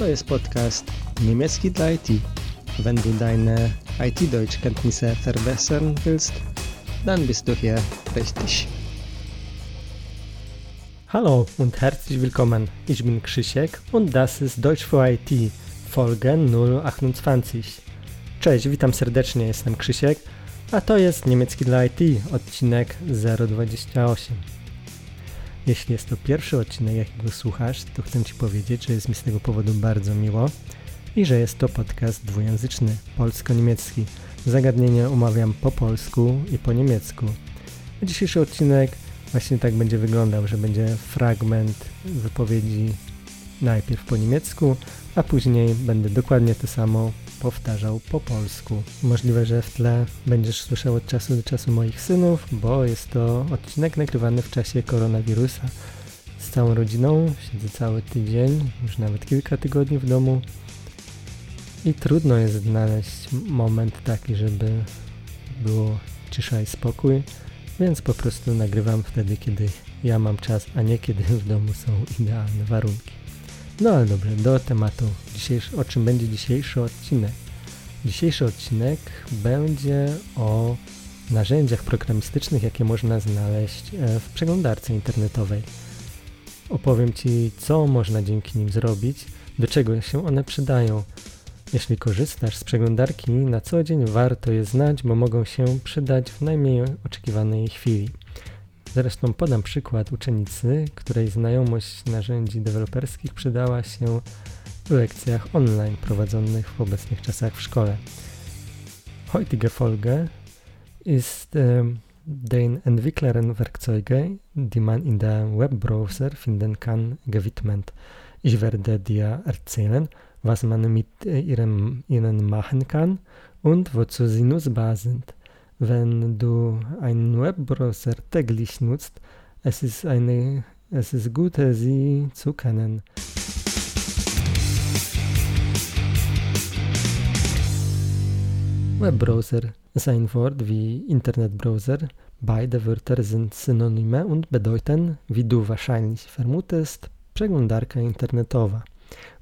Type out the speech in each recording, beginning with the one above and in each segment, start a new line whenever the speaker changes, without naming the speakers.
To jest podcast niemiecki dla IT. Wenn du deine IT-Deutschkenntnisse verbessern willst, dann bist du hier richtig. Hallo und herzlich willkommen. Ich bin Krzysiek und das ist Deutsch für IT, Folge 028. Cześć, witam serdecznie, jestem Krzysiek, a to jest niemiecki dla IT, odcinek 028. Jeśli jest to pierwszy odcinek, jakiego słuchasz, to chcę Ci powiedzieć, że jest mi z tego powodu bardzo miło i że jest to podcast dwujęzyczny, polsko-niemiecki. Zagadnienie omawiam po polsku i po niemiecku. Dzisiejszy odcinek właśnie tak będzie wyglądał, że będzie fragment wypowiedzi najpierw po niemiecku, a później będę dokładnie to samo powtarzał po polsku. Możliwe, że w tle będziesz słyszał od czasu do czasu moich synów, bo jest to odcinek nagrywany w czasie koronawirusa. Z całą rodziną siedzę cały tydzień, już nawet kilka tygodni w domu i trudno jest znaleźć moment taki, żeby było cisza i spokój, więc po prostu nagrywam wtedy, kiedy ja mam czas, a nie kiedy w domu są idealne warunki. No ale dobrze, do tematu. O czym będzie dzisiejszy odcinek? Dzisiejszy odcinek będzie o narzędziach programistycznych, jakie można znaleźć e, w przeglądarce internetowej. Opowiem Ci, co można dzięki nim zrobić, do czego się one przydają. Jeśli korzystasz z przeglądarki na co dzień, warto je znać, bo mogą się przydać w najmniej oczekiwanej chwili. Zresztą podam przykład uczennicy, której znajomość narzędzi deweloperskich przydała się w lekcjach online prowadzonych w obecnych czasach w szkole. Heutige Folge ist den Entwicklern Werkzeuge, die man in der Webbrowser finden kann, gewidmet. Ich werde dir erzählen, was man mit ihrem, ihnen machen kann und wozu sie nutzbar sind. Wenn du einen Webbrowser täglich nutzt, es ist, eine, es ist gut, sie zu kennen. Webbrowser ist ein Wort wie Internetbrowser. Beide Wörter sind Synonyme und bedeuten, wie du wahrscheinlich vermutest, przeglądarka internetowa.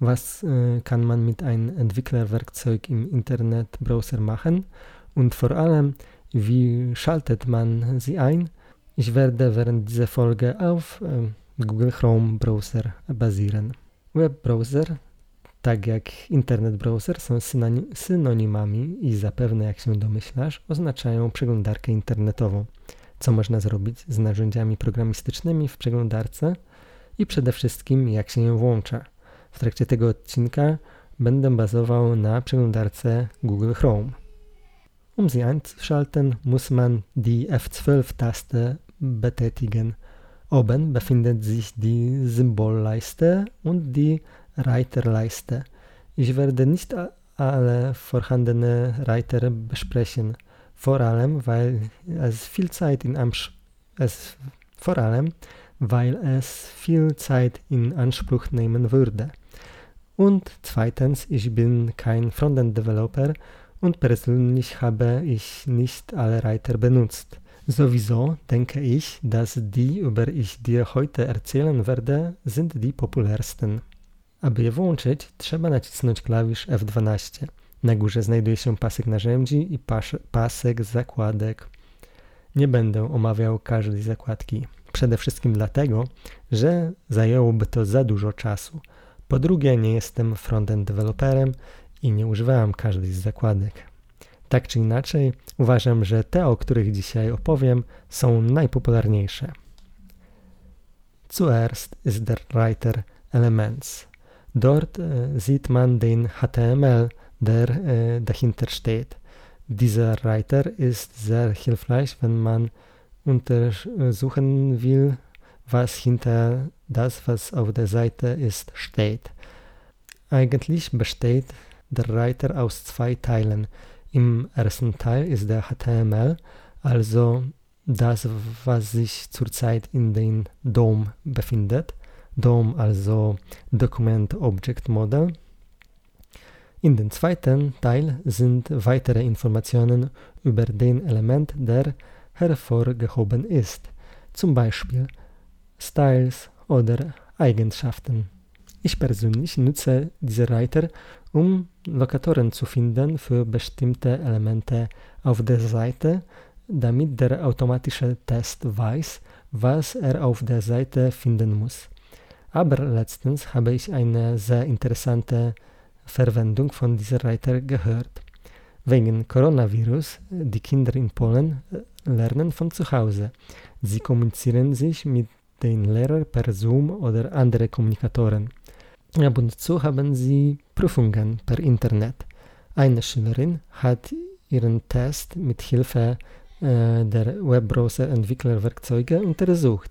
Was äh, kann man mit einem Entwicklerwerkzeug im Internetbrowser machen? Und vor allem, wie schaltet man sie ein? Ich werde während dieser Folge auf äh, Google Chrome Browser basieren. Webbrowser, tak jak Internet Browser, są synonimami i zapewne, jak się domyślasz, oznaczają przeglądarkę internetową. Co można zrobić z narzędziami programistycznymi w przeglądarce i przede wszystkim jak się ją włącza. W trakcie tego odcinka będę bazował na przeglądarce Google Chrome. Um sie einzuschalten, muss man die F12-Taste betätigen. Oben befindet sich die Symbolleiste und die Reiterleiste. Ich werde nicht alle vorhandene Reiter besprechen, vor allem weil es viel Zeit in es, vor allem, weil es viel Zeit in Anspruch nehmen würde. Und zweitens, ich bin kein Frontend-Developer und persönlich habe ich nicht alle Reiter benutzt. Sowieso denke ich, dass die, über ich dir heute erzählen werde, sind die populärsten. Aby je włączyć, trzeba nacisnąć klawisz F12. Na górze znajduje się pasek narzędzi i pas pasek zakładek. Nie będę omawiał każdej zakładki. Przede wszystkim dlatego, że zajęłoby to za dużo czasu. Po drugie, nie jestem frontend deweloperem i nie używałem każdej z zakładek. Tak czy inaczej, uważam, że te, o których dzisiaj opowiem, są najpopularniejsze. Zuerst ist der Reiter Elements. Dort äh, sieht man den HTML, der äh, dahinter steht. Dieser Reiter ist sehr hilfreich, wenn man untersuchen will, was hinter das, was auf der Seite ist, steht. Eigentlich besteht der Reiter aus zwei Teilen. Im ersten Teil ist der HTML, also das, was sich zurzeit in den DOM befindet. DOM also Document Object Model. In den zweiten Teil sind weitere Informationen über den Element, der hervorgehoben ist, zum Beispiel Styles oder Eigenschaften. Ich persönlich nutze diese Reiter, um Lokatoren zu finden für bestimmte Elemente auf der Seite, damit der automatische Test weiß, was er auf der Seite finden muss. Aber letztens habe ich eine sehr interessante Verwendung von dieser Reiter gehört. Wegen Coronavirus, die Kinder in Polen lernen von zu Hause. Sie kommunizieren sich mit den Lehrern per Zoom oder andere Kommunikatoren. Ab und zu haben sie Prüfungen per Internet. Eine Schülerin hat ihren Test mit Hilfe äh, der Webbrowser-Entwicklerwerkzeuge untersucht.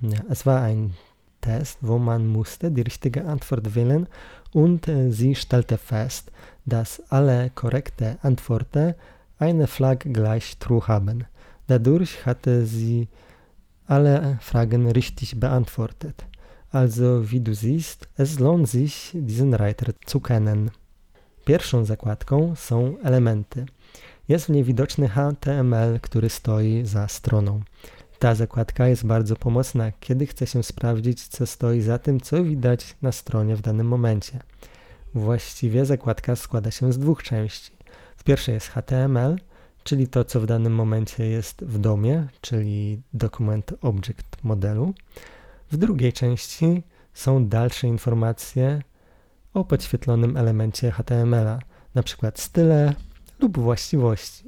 Ja, es war ein Test, wo man musste die richtige Antwort wählen und äh, sie stellte fest, dass alle korrekte Antworten eine Flagge gleich true haben. Dadurch hatte sie alle Fragen richtig beantwortet. Also wie du siehst, es lohnt sich, diesen Reiter zu kennen. Pierwszą zakładką są elementy. Jest w niej widoczny HTML, który stoi za stroną. Ta zakładka jest bardzo pomocna, kiedy chce się sprawdzić, co stoi za tym, co widać na stronie w danym momencie. Właściwie zakładka składa się z dwóch części. W pierwszej jest HTML, czyli to, co w danym momencie jest w domie, czyli dokument object modelu. W drugiej części są dalsze informacje o podświetlonym elemencie HTML-a, np. style lub właściwości.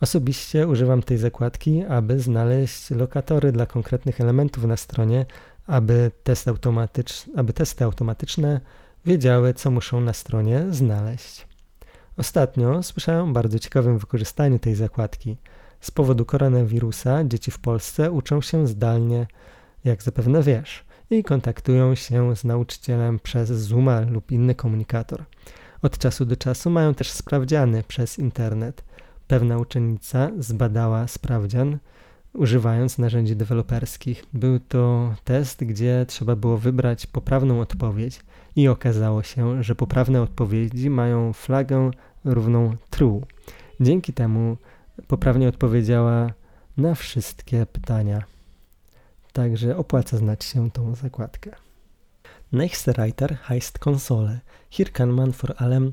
Osobiście używam tej zakładki, aby znaleźć lokatory dla konkretnych elementów na stronie, aby, test automatycz, aby testy automatyczne wiedziały, co muszą na stronie znaleźć. Ostatnio słyszałem o bardzo ciekawym wykorzystaniu tej zakładki. Z powodu koronawirusa dzieci w Polsce uczą się zdalnie, jak zapewne wiesz, i kontaktują się z nauczycielem przez Zooma lub inny komunikator. Od czasu do czasu mają też sprawdziany przez internet. Pewna uczennica zbadała sprawdzian, używając narzędzi deweloperskich. Był to test, gdzie trzeba było wybrać poprawną odpowiedź i okazało się, że poprawne odpowiedzi mają flagę równą true. Dzięki temu poprawnie odpowiedziała na wszystkie pytania. Także opłaca znać się tą zakładkę. Nächster Reiter heißt Konsole. Hier kann man vor allem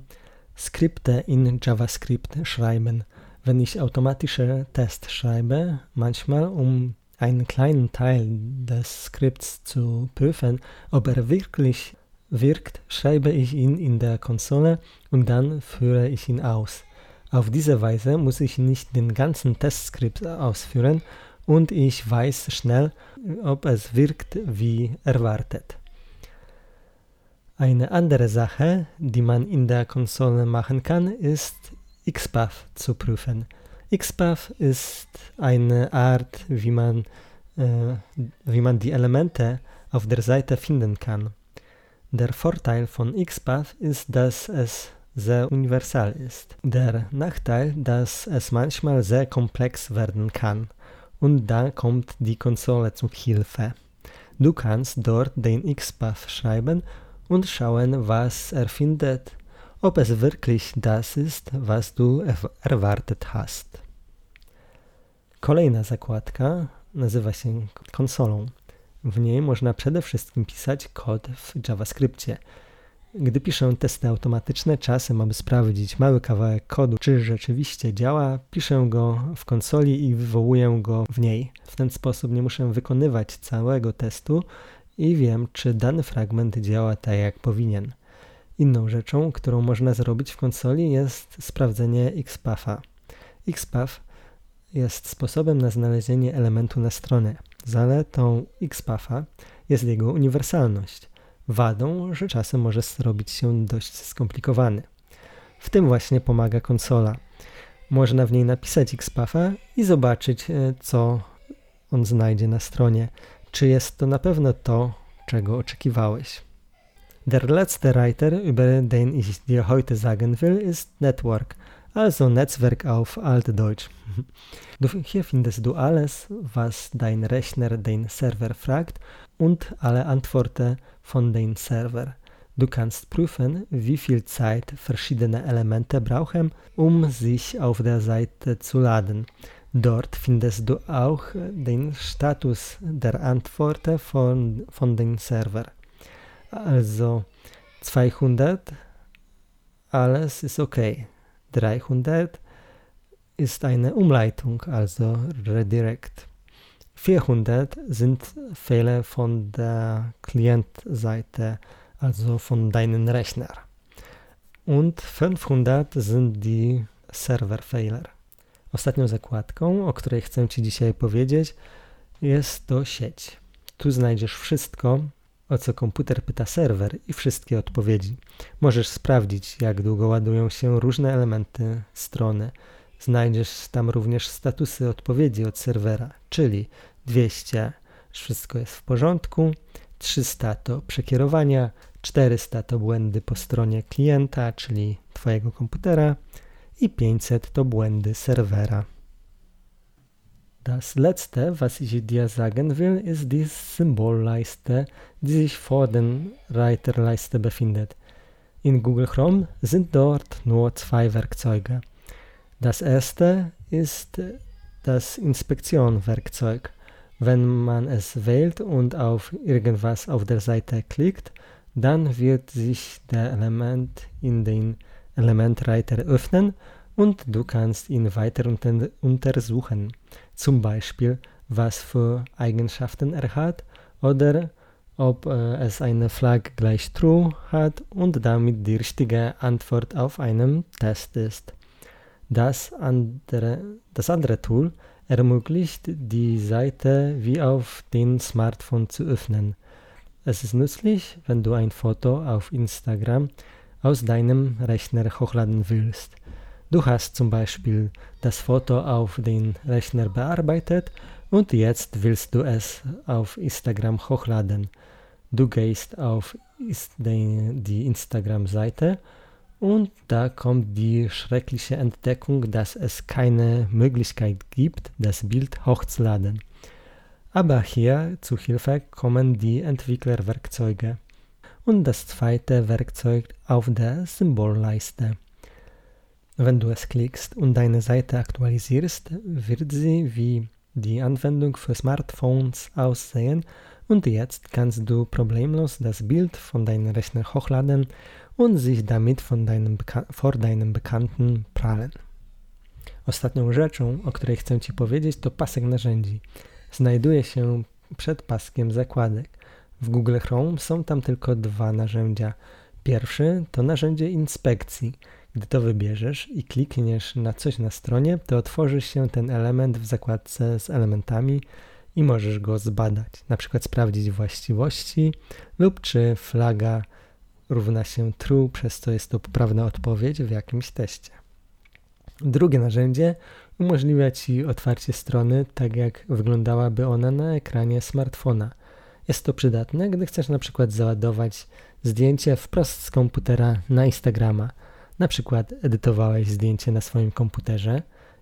Skripte in JavaScript schreiben. Wenn ich automatische Tests schreibe, manchmal um einen kleinen Teil des Skripts zu prüfen, ob er wirklich wirkt, schreibe ich ihn in der Konsole und dann führe ich ihn aus. Auf diese Weise muss ich nicht den ganzen Testskript ausführen und ich weiß schnell, ob es wirkt wie erwartet. Eine andere Sache, die man in der Konsole machen kann, ist XPath zu prüfen. XPath ist eine Art, wie man, äh, wie man die Elemente auf der Seite finden kann. Der Vorteil von XPath ist, dass es sehr universal ist. Der Nachteil, dass es manchmal sehr komplex werden kann. Und da kommt die Konsole zu Hilfe. Du kannst dort den XPath schreiben und schauen, was er findet, ob es wirklich das ist, was du erwartet hast. Kolejna zakładka nazywa się konsolą. W niej można przede wszystkim pisać kod w JavaScriptie. Gdy piszę testy automatyczne, czasem, aby sprawdzić mały kawałek kodu, czy rzeczywiście działa, piszę go w konsoli i wywołuję go w niej. W ten sposób nie muszę wykonywać całego testu i wiem, czy dany fragment działa tak, jak powinien. Inną rzeczą, którą można zrobić w konsoli jest sprawdzenie XPatha. XPath jest sposobem na znalezienie elementu na stronie. Zaletą XPatha jest jego uniwersalność. Wadą, że czasem może zrobić się dość skomplikowany. W tym właśnie pomaga konsola. Można w niej napisać XPatha i zobaczyć, e, co on znajdzie na stronie. Czy jest to na pewno to, czego oczekiwałeś? Der letzte Reiter, über den ich dir heute sagen will, ist Network – also Netzwerk auf Altdeutsch. Du, hier findest du alles, was dein Rechner den Server fragt und alle Antworten von dem Server. Du kannst prüfen, wie viel Zeit verschiedene Elemente brauchen, um sich auf der Seite zu laden. Dort findest du auch den Status der Antworten von, von dem Server. Also 200, alles ist okay. 300 ist eine Umleitung, also Redirect. 400 sind Fehler von der Klientseite, also von deinem Rechner. Und 500 sind die Serverfehler. Ostatnią zakładką, o której chcę Ci dzisiaj powiedzieć, jest to sieć. Tu znajdziesz wszystko, o co komputer pyta serwer i wszystkie odpowiedzi. Możesz sprawdzić, jak długo ładują się różne elementy strony. Znajdziesz tam również statusy odpowiedzi od serwera, czyli 200 wszystko jest w porządku, 300 to przekierowania, 400 to błędy po stronie klienta, czyli Twojego komputera i 500 to błędy serwera. Das letzte, was ich dir sagen will, ist die Symbolleiste, die sich vor der Reiterleiste befindet. In Google Chrome sind dort nur zwei Werkzeuge. Das erste ist das Inspektion-Werkzeug. Wenn man es wählt und auf irgendwas auf der Seite klickt, dann wird sich der Element in den Elementreiter öffnen und du kannst ihn weiter unter untersuchen. Zum Beispiel, was für Eigenschaften er hat oder ob äh, es eine Flag gleich True hat und damit die richtige Antwort auf einem Test ist. Das andere, das andere Tool ermöglicht, die Seite wie auf dem Smartphone zu öffnen. Es ist nützlich, wenn du ein Foto auf Instagram aus deinem Rechner hochladen willst. Du hast zum Beispiel das Foto auf den Rechner bearbeitet und jetzt willst du es auf Instagram hochladen. Du gehst auf die Instagram-Seite und da kommt die schreckliche Entdeckung, dass es keine Möglichkeit gibt, das Bild hochzuladen. Aber hier zu Hilfe kommen die Entwicklerwerkzeuge und das zweite Werkzeug auf der Symbolleiste. Wenn du es klickst und deine Seite aktualisierst, wird sie wie die Anwendung für Smartphones aussehen und jetzt kannst du problemlos das Bild von deinem Rechner hochladen und sich damit von deinem vor deinem Bekannten prallen. Ostatnią rzeczą, o której chcę Ci powiedzieć, to pasek narzędzi. Znajduje się przed paskiem zakładek. W Google Chrome są tam tylko dwa narzędzia. Pierwszy to narzędzie inspekcji – gdy to wybierzesz i klikniesz na coś na stronie, to otworzy się ten element w zakładce z elementami i możesz go zbadać. Na przykład sprawdzić właściwości lub czy flaga równa się true, przez co jest to poprawna odpowiedź w jakimś teście. Drugie narzędzie umożliwia Ci otwarcie strony tak, jak wyglądałaby ona na ekranie smartfona. Jest to przydatne, gdy chcesz na przykład załadować zdjęcie wprost z komputera na Instagrama – na przykład edytowałeś zdjęcie na swoim komputerze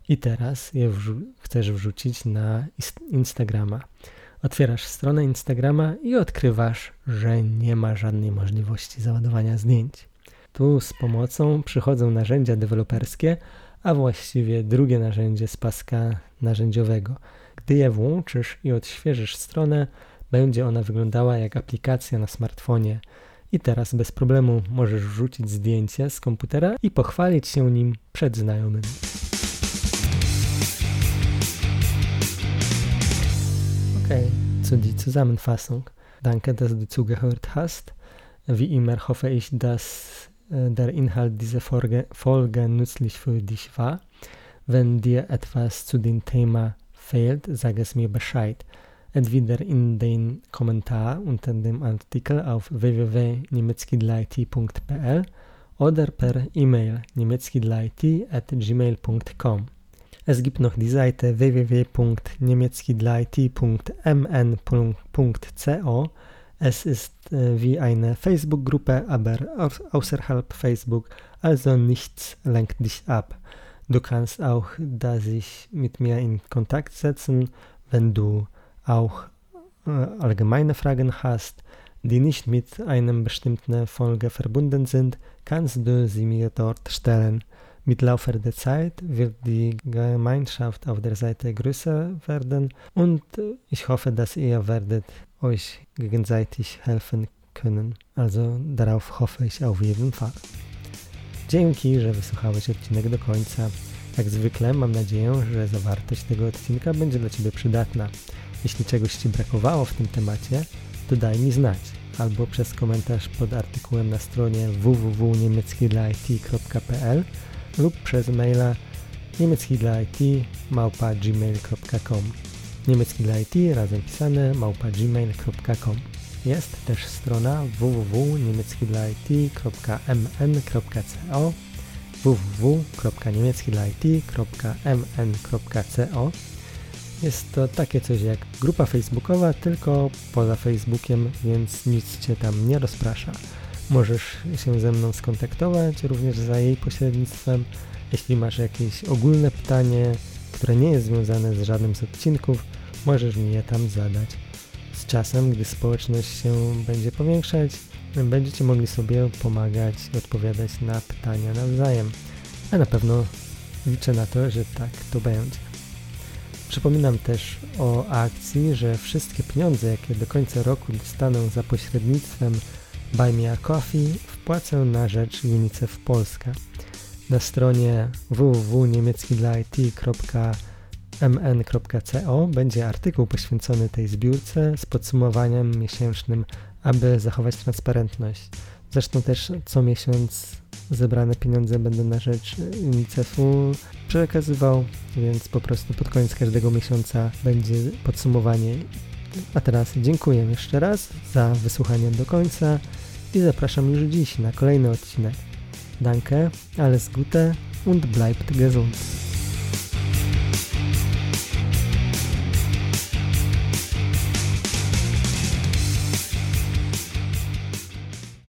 i teraz je wrzu chcesz wrzucić na Instagrama. Otwierasz stronę Instagrama i odkrywasz, że nie ma żadnej możliwości załadowania zdjęć. Tu z pomocą przychodzą narzędzia deweloperskie, a właściwie drugie narzędzie z paska narzędziowego. Gdy je włączysz i odświeżysz stronę, będzie ona wyglądała jak aplikacja na smartfonie. I teraz bez problemu możesz wrzucić zdjęcie z komputera i pochwalić się nim przed znajomymi. Okay, zu die Zusammenfassung. Danke, dass du zugehört hast. Wie immer hoffe ich, dass äh, der Inhalt dieser Folge, Folge nützlich für dich war. Wenn dir etwas zu dem Thema fehlt, sag es mir Bescheid entweder in den Kommentar unter dem Artikel auf www.niemieckidleit.pl oder per E-Mail niemieckidleit.gmail.com. Es gibt noch die Seite www.niemieckidleit.mn.co. Es ist äh, wie eine Facebook-Gruppe, aber außerhalb Facebook, also nichts lenkt dich ab. Du kannst auch da sich mit mir in Kontakt setzen, wenn du auch äh, allgemeine Fragen hast, die nicht mit einer bestimmten Folge verbunden sind, kannst du sie mir dort stellen. Mit Laufe der Zeit wird die Gemeinschaft auf der Seite größer werden und ich hoffe, dass ihr werdet euch gegenseitig helfen können. Also darauf hoffe ich auf jeden Fall. Dzięki, że wysłuchałeś odcinek do końca. Jak zwykle mam nadzieję, że zawartość tego odcinka będzie dla Ciebie przydatna. Jeśli czegoś Ci brakowało w tym temacie, to daj mi znać albo przez komentarz pod artykułem na stronie www.niemieckidlait.pl lub przez maila niemieckidlait małpa gmail.com niemiecki dla IT razem pisane małpa gmail.com Jest też strona www.niemieckidlait.mn.co Jest to takie coś jak grupa facebookowa, tylko poza Facebookiem, więc nic Cię tam nie rozprasza. Możesz się ze mną skontaktować również za jej pośrednictwem. Jeśli masz jakieś ogólne pytanie, które nie jest związane z żadnym z odcinków, możesz mi je tam zadać. Z czasem, gdy społeczność się będzie powiększać, będziecie mogli sobie pomagać i odpowiadać na pytania nawzajem. A na pewno liczę na to, że tak to będzie. Przypominam też o akcji, że wszystkie pieniądze, jakie do końca roku dostaną za pośrednictwem Buy Me a Coffee, wpłacę na rzecz UNICEF Polska. Na stronie www.niemiecki.mn.co będzie artykuł poświęcony tej zbiórce z podsumowaniem miesięcznym, aby zachować transparentność. Zresztą też co miesiąc zebrane pieniądze będę na rzecz UNICEF-u przekazywał, więc po prostu pod koniec każdego miesiąca będzie podsumowanie. A teraz dziękuję jeszcze raz za wysłuchanie do końca i zapraszam już dziś na kolejny odcinek. Danke, alles Gute und bleibt gesund.